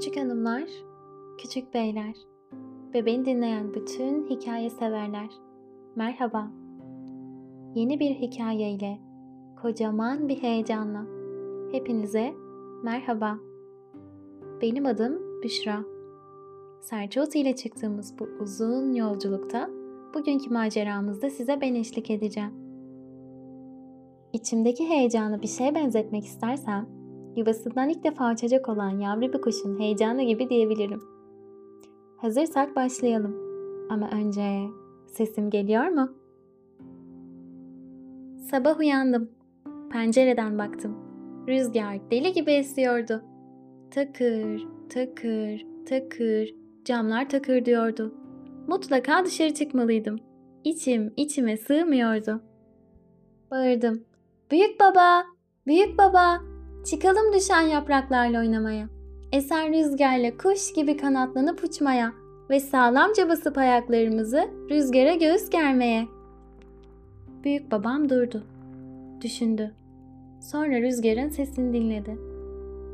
Küçük hanımlar, küçük beyler ve beni dinleyen bütün hikaye severler. Merhaba. Yeni bir hikaye ile, kocaman bir heyecanla hepinize merhaba. Benim adım Büşra. Serçoğuz ile çıktığımız bu uzun yolculukta bugünkü maceramızda size ben eşlik edeceğim. İçimdeki heyecanı bir şeye benzetmek istersem, yuvasından ilk defa uçacak olan yavru bir kuşun heyecanı gibi diyebilirim. Hazırsak başlayalım. Ama önce sesim geliyor mu? Sabah uyandım. Pencereden baktım. Rüzgar deli gibi esiyordu. Takır, takır, takır, camlar takır diyordu. Mutlaka dışarı çıkmalıydım. İçim içime sığmıyordu. Bağırdım. Büyük baba, büyük baba, çıkalım düşen yapraklarla oynamaya. Esen rüzgarla kuş gibi kanatlanıp uçmaya ve sağlamca basıp ayaklarımızı rüzgara göğüs germeye. Büyük babam durdu. Düşündü. Sonra rüzgarın sesini dinledi.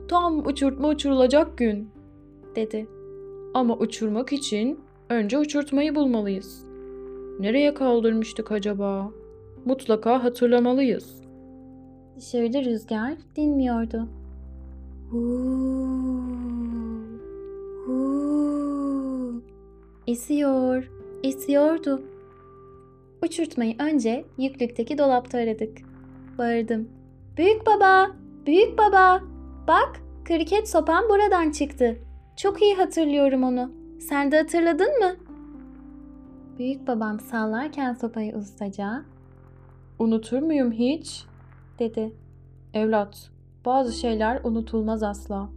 Tam uçurtma uçurulacak gün Dedi. ama uçurmak için önce uçurtmayı bulmalıyız. Nereye kaldırmıştık acaba? Mutlaka hatırlamalıyız. Dışarıda rüzgar dinmiyordu. Huu, huu. Esiyor, esiyordu. Uçurtmayı önce yüklükteki dolapta aradık. Bağırdım. Büyük baba, büyük baba. Bak, kriket sopam buradan çıktı. Çok iyi hatırlıyorum onu. Sen de hatırladın mı? Büyük babam sallarken sopayı ustaca Unutur muyum hiç? Dedi. Evlat, bazı şeyler unutulmaz asla.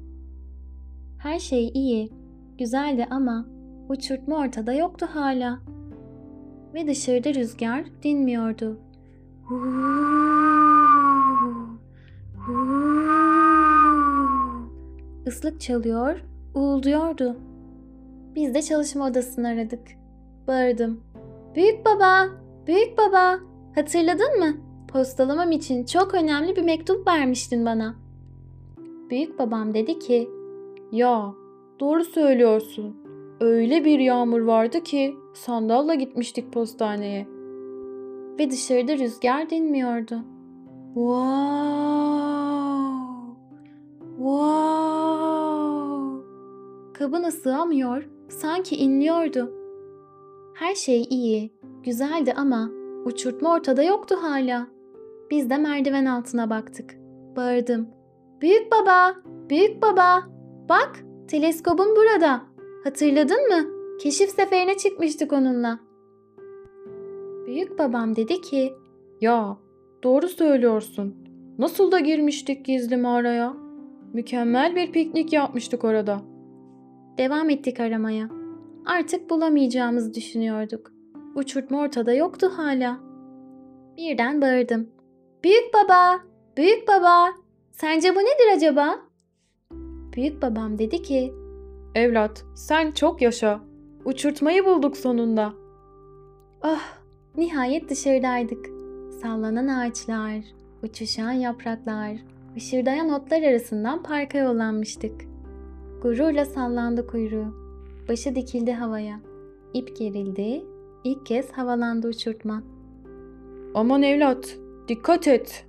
Her şey iyi, güzeldi ama uçurtma ortada yoktu hala. Ve dışarıda rüzgar dinmiyordu. Islık çalıyor, uğulduyordu. Biz de çalışma odasını aradık. Bağırdım. Büyük baba, büyük baba, hatırladın mı? Postalamam için çok önemli bir mektup vermiştin bana. Büyük babam dedi ki, Ya, doğru söylüyorsun. Öyle bir yağmur vardı ki sandalla gitmiştik postaneye. ve dışarıda rüzgar dinmiyordu. Wow! Wow! Kabına sığamıyor, sanki inliyordu. Her şey iyi, güzeldi ama uçurtma ortada yoktu hala. Biz de merdiven altına baktık. Bağırdım. Büyük baba, büyük baba. Bak, teleskobum burada. Hatırladın mı? Keşif seferine çıkmıştık onunla. Büyük babam dedi ki, Ya, doğru söylüyorsun. Nasıl da girmiştik gizli mağaraya. Mükemmel bir piknik yapmıştık orada. Devam ettik aramaya. Artık bulamayacağımızı düşünüyorduk. Uçurtma ortada yoktu hala. Birden bağırdım. Büyük baba, büyük baba, sence bu nedir acaba? Büyük babam dedi ki, Evlat, sen çok yaşa. Uçurtmayı bulduk sonunda. oh, nihayet dışarıdaydık. Sallanan ağaçlar, uçuşan yapraklar, ışırdayan otlar arasından parka yollanmıştık. Gururla sallandı kuyruğu. Başı dikildi havaya. İp gerildi. İlk kez havalandı uçurtma. Aman evlat, dikkat et.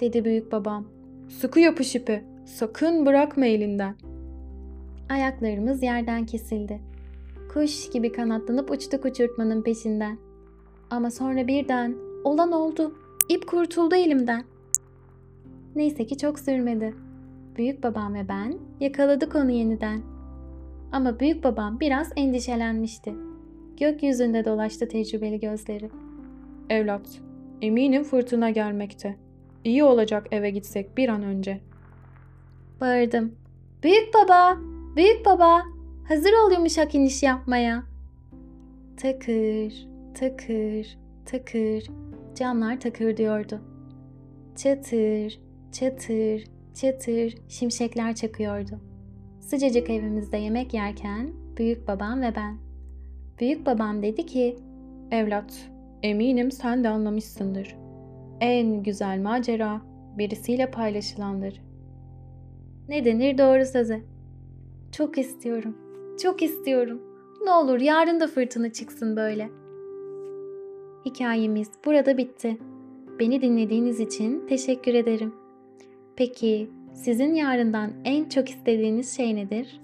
Dedi büyük babam. Sıkı yapış ipi. Sakın bırakma elinden. Ayaklarımız yerden kesildi. Kuş gibi kanatlanıp uçtuk uçurtmanın peşinden. Ama sonra birden olan oldu. İp kurtuldu elimden. Neyse ki çok sürmedi. Büyük babam ve ben yakaladık onu yeniden. Ama büyük babam biraz endişelenmişti. Gökyüzünde dolaştı tecrübeli gözleri. Evlat, eminim fırtına gelmekte. İyi olacak eve gitsek bir an önce. Bağırdım. Büyük baba, büyük baba, hazır ol yumuşak iniş yapmaya. Takır, takır, takır, camlar takır diyordu. Çatır, çatır, çatır, şimşekler çakıyordu. Sıcacık evimizde yemek yerken büyük babam ve ben. Büyük babam dedi ki, Evlat, eminim sen de anlamışsındır. En güzel macera birisiyle paylaşılandır. ne denir doğru söze. Çok istiyorum. Çok istiyorum. Ne olur yarın da fırtına çıksın böyle. Hikayemiz burada bitti. Beni dinlediğiniz için teşekkür ederim. Peki sizin yarından en çok istediğiniz şey nedir?